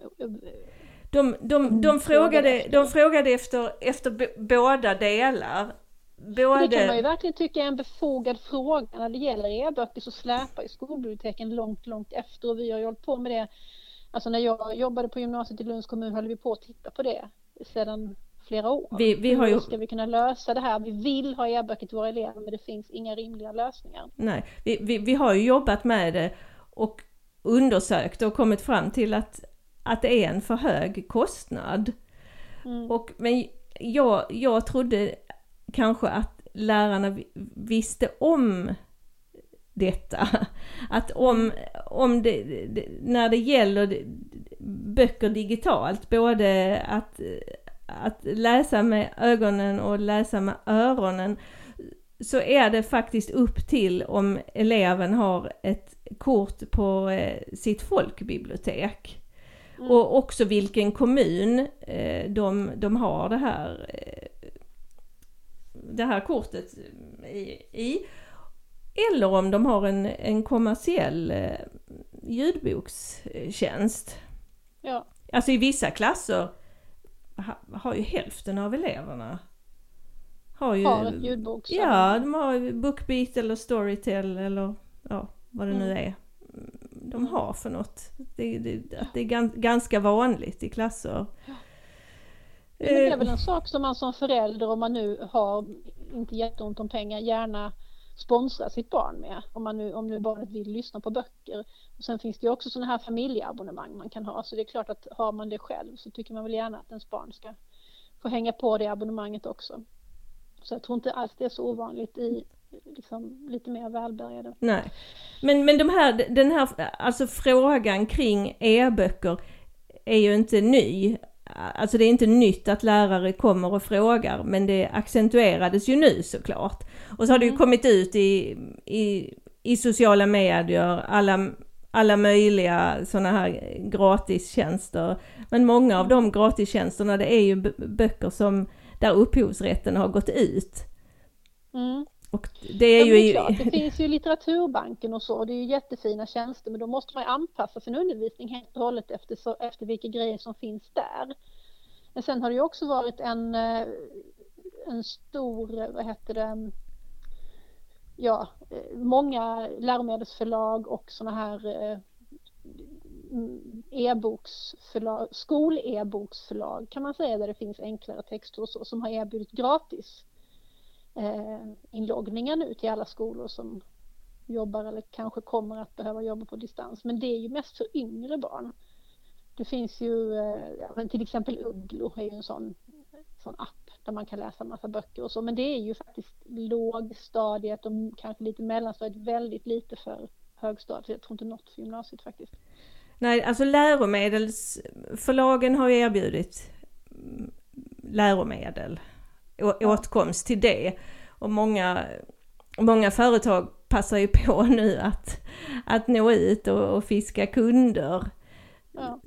De, de, Mm, de, frågade, de frågade efter, efter båda delar. Det kan man ju Både, verkligen tycka är en befogad fråga. När det gäller e-böcker så släpar ju skolbiblioteken långt, långt efter och vi har ju hållit på med det. Alltså när jag jobbade på gymnasiet i Lunds kommun höll vi på att titta på det sedan flera år. vi, vi har ju, Hur ska vi kunna lösa det här? Vi vill ha e-böcker till våra elever men det finns inga rimliga lösningar. nej, vi, vi, vi har ju jobbat med det och undersökt och kommit fram till att, att det är en för hög kostnad. Mm. Och, men jag, jag trodde kanske att lärarna vi- visste om detta. Att om, om det, när det gäller böcker digitalt, både att, att läsa med ögonen och läsa med öronen, så är det faktiskt upp till om eleven har ett kort på eh, sitt folkbibliotek. Mm. Och också vilken kommun eh, de, de har det här, eh, det här kortet i. Eller om de har en, en kommersiell ljudbokstjänst. Ja, Alltså i vissa klasser har ju hälften av eleverna har ju, har ett ljudboks. Ja, de har Bookbeat eller Storytel eller ja, vad det nu Mm. är de har för något. Det, det, att det är gan, ganska vanligt i klasser. Men det är Eh, väl en sak som man som förälder, om man nu har inte jätteont om pengar, gärna sponsra sitt barn med. Om, man nu, om nu barnet vill lyssna på böcker. Och sen finns det ju också sådana här familjeabonnemang man kan ha. Så det är klart att har man det själv så tycker man väl gärna att ens barn ska få hänga på det abonnemanget också. Så jag tror inte alls det är så ovanligt i liksom, lite mer välbärgade. Nej. Men, men de här, den här alltså frågan kring e-böcker är ju inte ny. Alltså det är inte nytt att lärare kommer och frågar men det accentuerades ju nu såklart. Och så har det ju Mm. kommit ut i, i, i sociala medier, alla, alla möjliga sådana här gratistjänster. Men många av de gratistjänsterna det är ju böcker som där upphovsrätten har gått ut. Mm. Och det är Ja, ju... det, är klart, det finns ju litteraturbanken och så och det är ju jättefina tjänster men då måste man ju anpassa sin undervisning helt och hållet efter, så, efter vilka grejer som finns där. Men sen har det ju också varit en, eh, en stor, vad heter det, ja, eh, många läromedelsförlag och sådana här eh, mm, e-boksförlag, skol-e-boksförlag kan man säga där det finns enklare texter och så som har erbjudit gratis eh, inloggningar nu till alla skolor som jobbar eller kanske kommer att behöva jobba på distans. Men det är ju mest för yngre barn. Det finns ju eh, till exempel Ugglo är ju en sån, sån app där man kan läsa massa böcker och så. Men det är ju faktiskt lågstadiet och kanske lite mellanstadiet väldigt lite för högstadiet. Jag tror inte något för gymnasiet faktiskt. Nej, alltså läromedelsförlagen har ju erbjudit mm, läromedel, å- åtkomst till det. Och många, många företag passar ju på nu att, att nå ut och, och fiska kunder. Ja.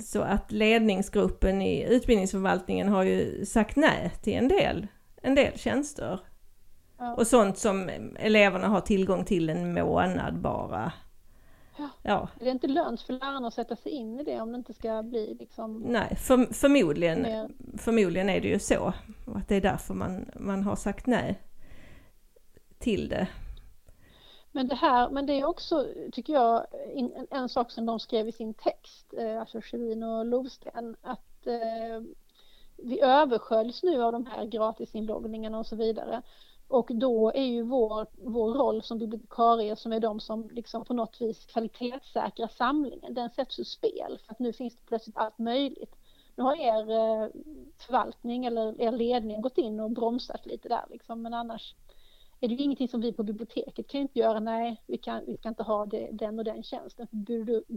Så att ledningsgruppen i utbildningsförvaltningen har ju sagt nej till en del, en del tjänster. Ja. Och sånt som eleverna har tillgång till en månad bara. Ja. Ja, Det är inte lönt för lärarna att sätta sig in i det om det inte ska bli liksom nej, för, förmodligen, mer förmodligen är det ju så. Och att det är därför man, man har sagt nej till det. Men det här, men det är också, tycker jag, en, en sak som de skrev i sin text, eh, alltså Sjölin och Lovsten, att eh, vi översköljs nu av de här gratisinloggningarna och så vidare. Och då är ju vår, vår roll som bibliotekarier som är de som liksom på något vis kvalitetssäkrar samlingen, den sätts ur spel för att nu finns det plötsligt allt möjligt. Nu har er eh, förvaltning eller er ledning gått in och bromsat lite där liksom, men annars är det ju ingenting som vi på biblioteket kan inte göra. Nej, vi kan, vi kan inte ha det, den och den tjänsten. För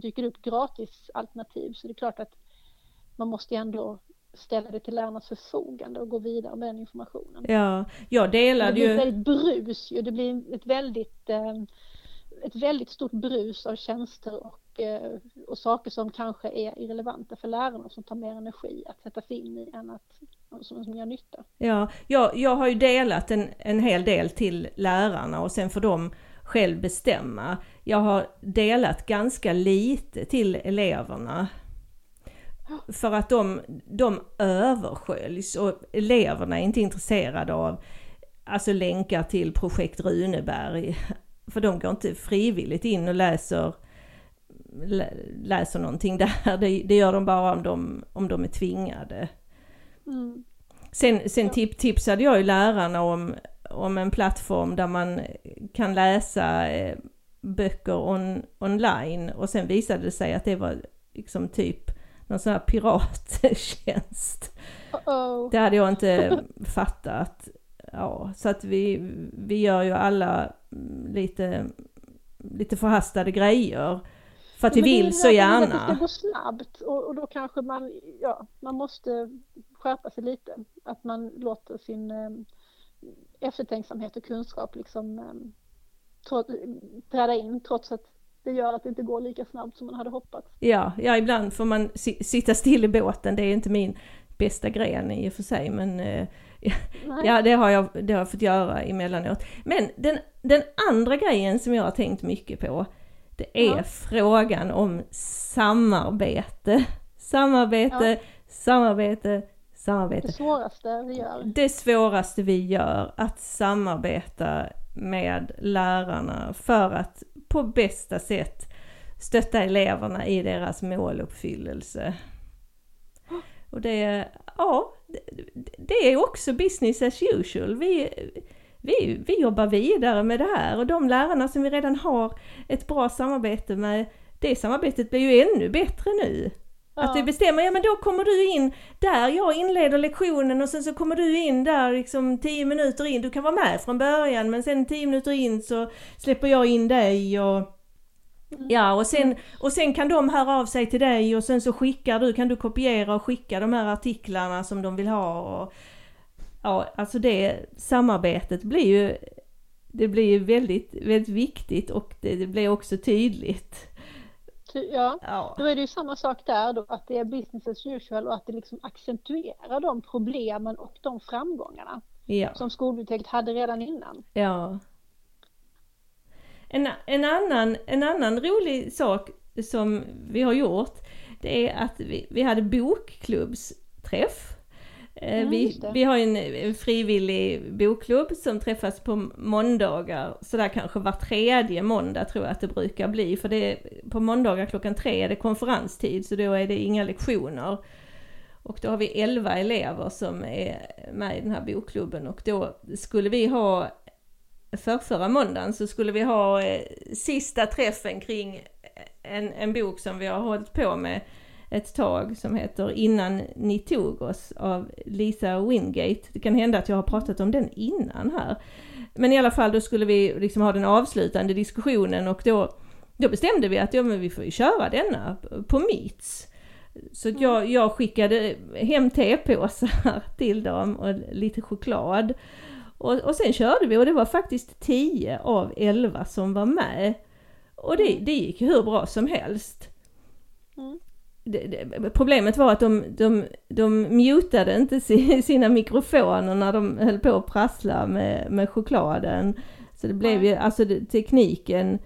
dyker det upp gratis alternativ så det är klart att man måste ändå ställa det till lärarnas förfogande och gå vidare med den informationen. Ja, jag delade ju... Det blir väldigt brus ju, det blir ett väldigt, eh, ett väldigt stort brus av tjänster och, eh, och saker som kanske är irrelevanta för lärarna som tar mer energi att sätta sig in i än att som, som gör nytta. Ja, jag, jag har ju delat en, en hel del till lärarna och sen får de själv bestämma. Jag har delat ganska lite till eleverna för att de, de översköljs och eleverna är inte intresserade av alltså länkar till projekt Runeberg. För de går inte frivilligt in och läser, läser någonting där. Det, det gör de bara om de, om de är tvingade. Mm. Sen, sen tip, tipsade jag ju lärarna om, om en plattform där man kan läsa eh, böcker on, online och sen visade det sig att det var liksom typ någon sån här pirattjänst. Uh -oh. Det hade jag inte fattat. Ja, så att vi, vi gör ju alla lite, lite förhastade grejer. För att vi vill så gärna. Det ska gå snabbt och, och, då kanske man, ja, man måste skärpa sig lite. Att man låter sin eh, eftertänksamhet och kunskap liksom eh, träda in trots att det gör att det inte går lika snabbt som man hade hoppats. Ja, ja ibland får man sitta still i båten, det är inte min bästa gren i och för sig men eh, ja, det har, jag, det har jag fått göra emellanåt. Men den, den andra grejen som jag har tänkt mycket på det är ja. frågan om samarbete. Samarbete, ja. samarbete, samarbete. Det svåraste vi gör. Det svåraste vi gör, att samarbeta med lärarna för att på bästa sätt stötta eleverna i deras måluppfyllelse. Och det, ja, det är också business as usual. Vi, vi, vi jobbar vidare med det här och de lärarna som vi redan har ett bra samarbete med, det samarbetet blir ju ännu bättre nu. Ja. Att vi bestämmer, ja men då kommer du in där, jag inleder lektionen och sen så kommer du in där liksom tio minuter in. Du kan vara med från början men sen tio minuter in så släpper jag in dig och mm. Ja och sen, och sen kan de höra av sig till dig och sen så skickar du, kan du kopiera och skicka de här artiklarna som de vill ha. Och, ja, alltså det samarbetet blir ju, det blir ju väldigt, väldigt viktigt och det, det blir också tydligt. Ja, ja, då är det ju samma sak där då, att det är business as usual och att det liksom accentuerar de problemen och de framgångarna ja. som skolbiblioteket hade redan innan. Ja. En, en, annan, en annan rolig sak som vi har gjort, det är att vi, vi hade bokklubbsträff Mm, vi, vi har en, en frivillig bokklubb som träffas på måndagar, sådär kanske var tredje måndag tror jag att det brukar bli, för det är, på måndagar klockan tre är det konferenstid så då är det inga lektioner. Och då har vi elva elever som är med i den här bokklubben. Och då skulle vi ha, för förra måndagen så skulle vi ha eh, sista träffen kring en, en bok som vi har hållit på med ett tag som heter Innan ni tog oss av Lisa Wingate. Det kan hända att jag har pratat om den innan här. Men i alla fall då skulle vi liksom ha den avslutande diskussionen och då, då bestämde vi att ja, men vi får ju köra denna på Meets. Så jag, jag skickade hem tepåsar till dem och lite choklad. Och, och sen körde vi och det var faktiskt 10 av 11 som var med. Och det, det gick hur bra som helst. Mm problemet var att de, de, de mutade inte sina mikrofoner när de höll på att prassla med, med chokladen. Så det blev ju, alltså det, tekniken,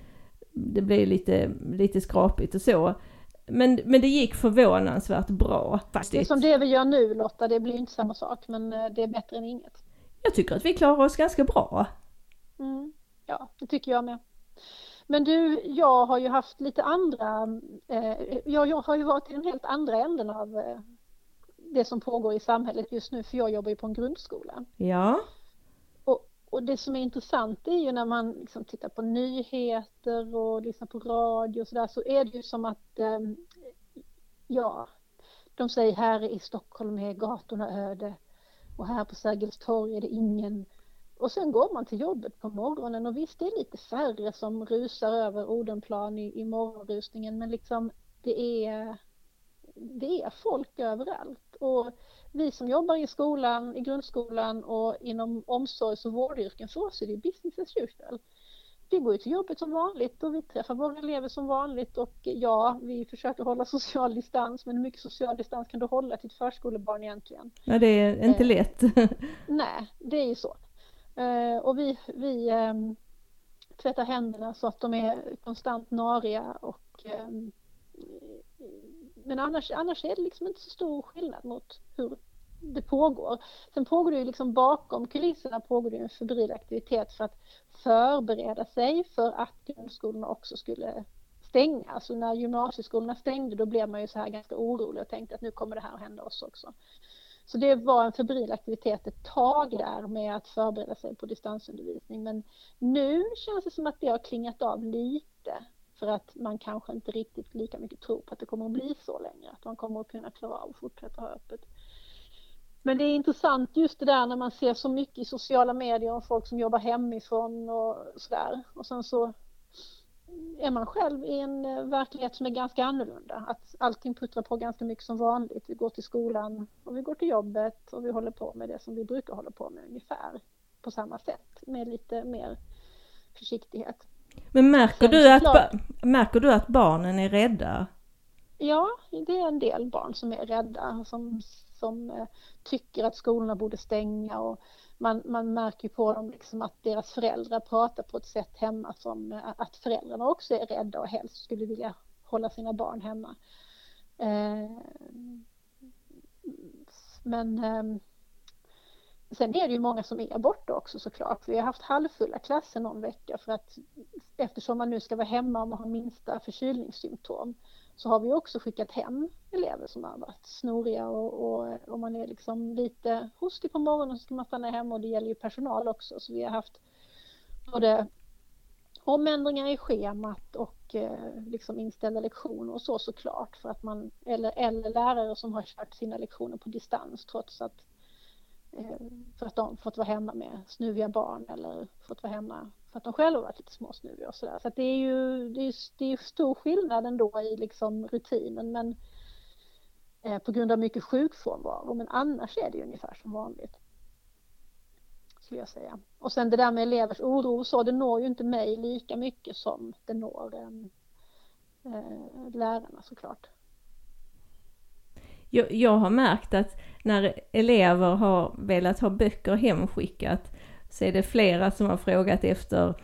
det blev lite, lite skrapigt och så. Men, men det gick förvånansvärt bra faktiskt. Det är som det vi gör nu Lotta, det blir inte samma sak men eh, det är bättre än inget. Jag tycker att vi klarar oss ganska bra. Mm, ja, det tycker jag med. Men du, jag har ju haft lite andra, eh, jag, jag, har ju varit i den helt andra änden av eh, det som pågår i samhället just nu, för jag jobbar ju på en grundskola. Ja. Och, och det som är intressant är ju när man liksom tittar på nyheter och lyssnar på radio och sådär så är det ju som att ehm, ja, de säger här i Stockholm är gatorna öde och här på Sergels torg är det ingen. Och sen går man till jobbet på morgonen och visst det är lite färre som rusar över Odenplan i, i morgonrusningen men liksom det är, det är folk överallt. Och vi som jobbar i skolan, i grundskolan och inom omsorgs och vårdyrken, för oss är det business as usual. Vi går ju till jobbet som vanligt och vi träffar våra elever som vanligt och ja, vi försöker hålla social distans, men hur mycket social distans kan du hålla till ett förskolebarn egentligen? Ja, det är inte eh, lätt. nej, det är ju så. Eh, och vi, vi eh, tvättar händerna så att de är konstant nariga och ehm, men annars, annars är det liksom inte så stor skillnad mot hur det pågår. Sen pågår det ju liksom bakom kulisserna pågår det en febril aktivitet för att förbereda sig för att grundskolorna också skulle stänga. Alltså när gymnasieskolorna stängde då blev man ju så här ganska orolig och tänkte att nu kommer det här att hända oss också. Så det var en febril aktivitet ett tag där med att förbereda sig på distansundervisning men nu känns det som att det har klingat av lite för att man kanske inte riktigt lika mycket tror på att det kommer att bli så längre, att man kommer att kunna klara av att fortsätta ha öppet. Men det är intressant just det där när man ser så mycket i sociala medier om folk som jobbar hemifrån och sådär. Och sen så är man själv i en eh, verklighet som är ganska annorlunda. Att allting puttrar på ganska mycket som vanligt. Vi går till skolan och vi går till jobbet och vi håller på med det som vi brukar hålla på med ungefär på samma sätt med lite mer försiktighet. Men märker du, att, märker du att barnen är rädda? Ja, det är en del barn som är rädda, som, som eh, tycker att skolorna borde stänga och man, man märker på dem liksom att deras föräldrar pratar på ett sätt hemma som eh, att föräldrarna också är rädda och helst skulle vilja hålla sina barn hemma. Eh, men eh, Sen är det ju många som är borta också såklart. Vi har haft halvfulla klasser någon vecka för att eftersom man nu ska vara hemma om man har minsta förkylningssymptom så har vi också skickat hem elever som har varit snoriga och, och om man är liksom lite hostig på morgonen så ska man stanna hemma och det gäller ju personal också. Så vi har haft både omändringar i schemat och eh, liksom inställda lektioner och så såklart för att man eller, eller lärare som har kört sina lektioner på distans trots att Eh, för att de fått vara hemma med snuviga barn eller fått vara hemma för att de själva varit lite småsnuviga och sådär. Så att det är ju det är, det är stor skillnad ändå i liksom rutinen men eh, på grund av mycket sjukfrånvaro men annars är det ju ungefär som vanligt. Skulle jag säga. Och sen det där med elevers oro och så, det når ju inte mig lika mycket som det når eh, eh lärarna såklart jag, jag har märkt att när elever har velat ha böcker hemskickat så är det flera som har frågat efter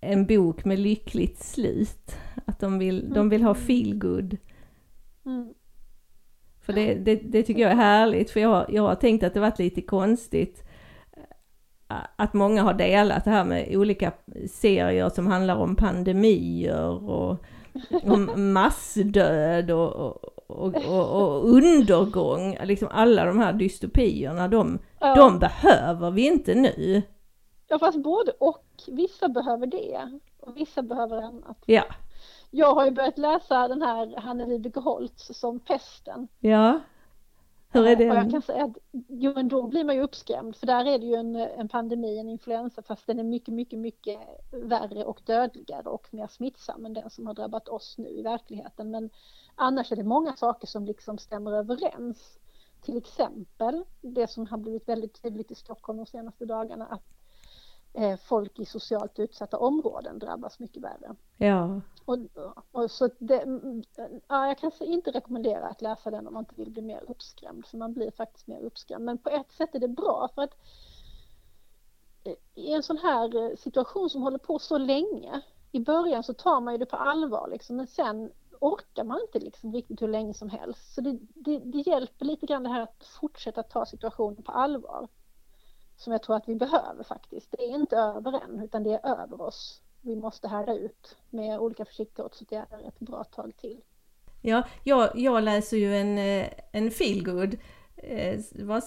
en bok med lyckligt slut. Att de vill, mm. de vill ha feelgood. Mm. För det, det, det, tycker jag är härligt, för jag, jag har tänkt att det varit lite konstigt eh, att många har delat det här med olika serier som handlar om pandemier och om massdöd och, och, och, och, och undergång, liksom alla de här dystopierna, de, ja. de behöver vi inte nu. Ja fast både och, vissa behöver det och vissa behöver annat. Ja. Jag har ju börjat läsa den här Hanne Vibeke Holtz som Pesten. Ja. Hur är det? Och jag kan säga att jo, men då blir man ju uppskrämd för där är det ju en, en pandemi, en influensa fast den är mycket, mycket, mycket värre och dödligare och mer smittsam än den som har drabbat oss nu i verkligheten. Men annars är det många saker som liksom stämmer överens. Till exempel det som har blivit väldigt tydligt i Stockholm de senaste dagarna att eh, folk i socialt utsatta områden drabbas mycket värre. Ja. Och, och så det, ja, jag kan inte rekommendera att läsa den om man inte vill bli mer uppskrämd, för man blir faktiskt mer uppskrämd. Men på ett sätt är det bra för att eh, i en sån här eh, situation som håller på så länge, i början så tar man ju det på allvar liksom, men sen orkar man inte liksom riktigt hur länge som helst. Så det, det, det hjälper lite grann det här att fortsätta ta situationen på allvar. Som jag tror att vi behöver faktiskt. Det är inte över än, utan det är över oss vi måste härda ut med olika försiktighetsåtgärder ett bra tag till. Ja, jag, jag läser ju en, eh, en feelgood eh,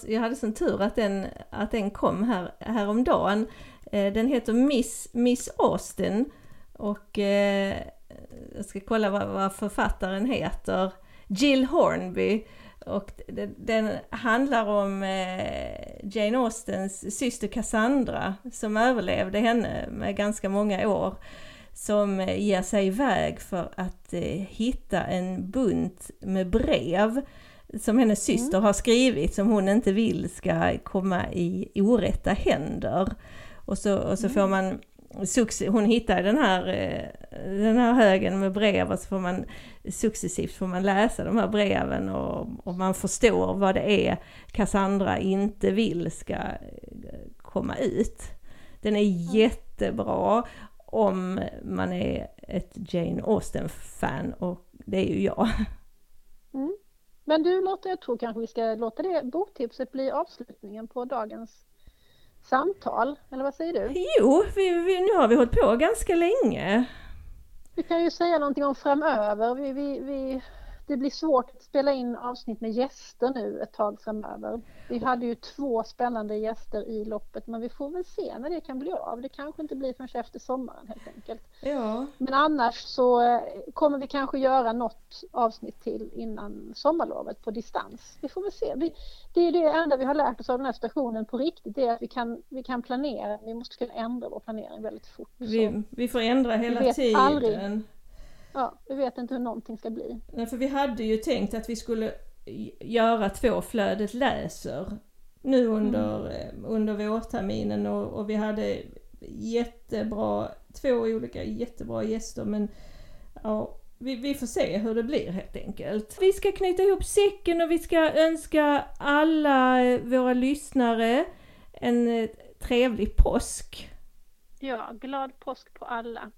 jag hade sån tur att den, att den kom här, häromdagen. Eh, den heter Miss, Miss Austin och jag ska kolla vad, vad författaren heter. Jill Hornby. Och den handlar om Jane Austens syster Cassandra som överlevde henne med ganska många år som ger sig iväg för att hitta en bunt med brev som hennes mm. syster mm. har skrivit som hon inte vill ska komma i orätta händer. Och så, och så mm. får man hon hittar den här, eh, den här högen med brev och så får man successivt får man läsa de här breven och, och man förstår vad det är Cassandra inte vill ska eh, komma ut. Den är mm. jättebra om man är ett Jane Austen-fan och det är ju jag. Mm. Men du Lotta, jag tror kanske vi ska låta det boktipset bli avslutningen på dagens samtal, eller vad säger du? Jo, vi, vi, nu har vi hållit på ganska länge. Vi kan ju säga någonting om framöver. Vi, vi, vi det blir svårt att spela in avsnitt med gäster nu ett tag framöver. Vi hade ju två spännande gäster i loppet men vi får väl se när det kan bli av. Det kanske inte blir förrän efter sommaren helt enkelt. Ja. Men annars så eh, kommer vi kanske göra något avsnitt till innan sommarlovet på distans. Vi får väl se. Vi, det är det enda vi har lärt oss av den här stationen på riktigt, det är att vi kan, vi kan planera. Vi måste kunna ändra vår planering väldigt fort. Vi, vi får ändra hela tiden. Aldrig Ja, vi vet inte hur någonting ska bli. Nej, för vi hade ju tänkt att vi skulle göra två flödet läser nu under, mm. under vårterminen och, och vi hade jättebra, två olika jättebra gäster men ja, vi, vi, får se hur det blir helt enkelt. Vi ska knyta ihop säcken och vi ska önska alla våra lyssnare en eh, trevlig påsk. Ja, glad påsk på alla.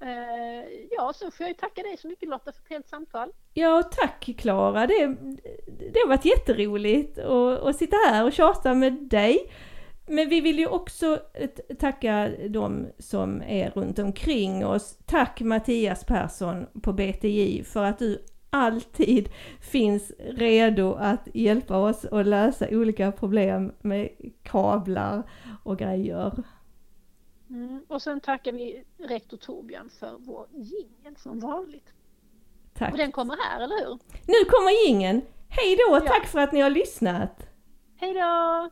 Eh, ja, så får jag tacka dig så mycket Lotta för ett helt samtal. Ja, tack Klara. Det, det har varit jätteroligt att, att sitta här och tjata med dig. Men vi vill ju också tacka de som är runt omkring oss. Tack Mattias Persson på BTJ för att du alltid finns redo att hjälpa oss att lösa olika problem med kablar och grejer. Mm. Och sen tackar vi rektor Torbjörn för vår jingel som vanligt. Tack. Och den kommer här, eller hur? Nu kommer jingeln! Hej då! Ja. Tack för att ni har lyssnat! Hej då!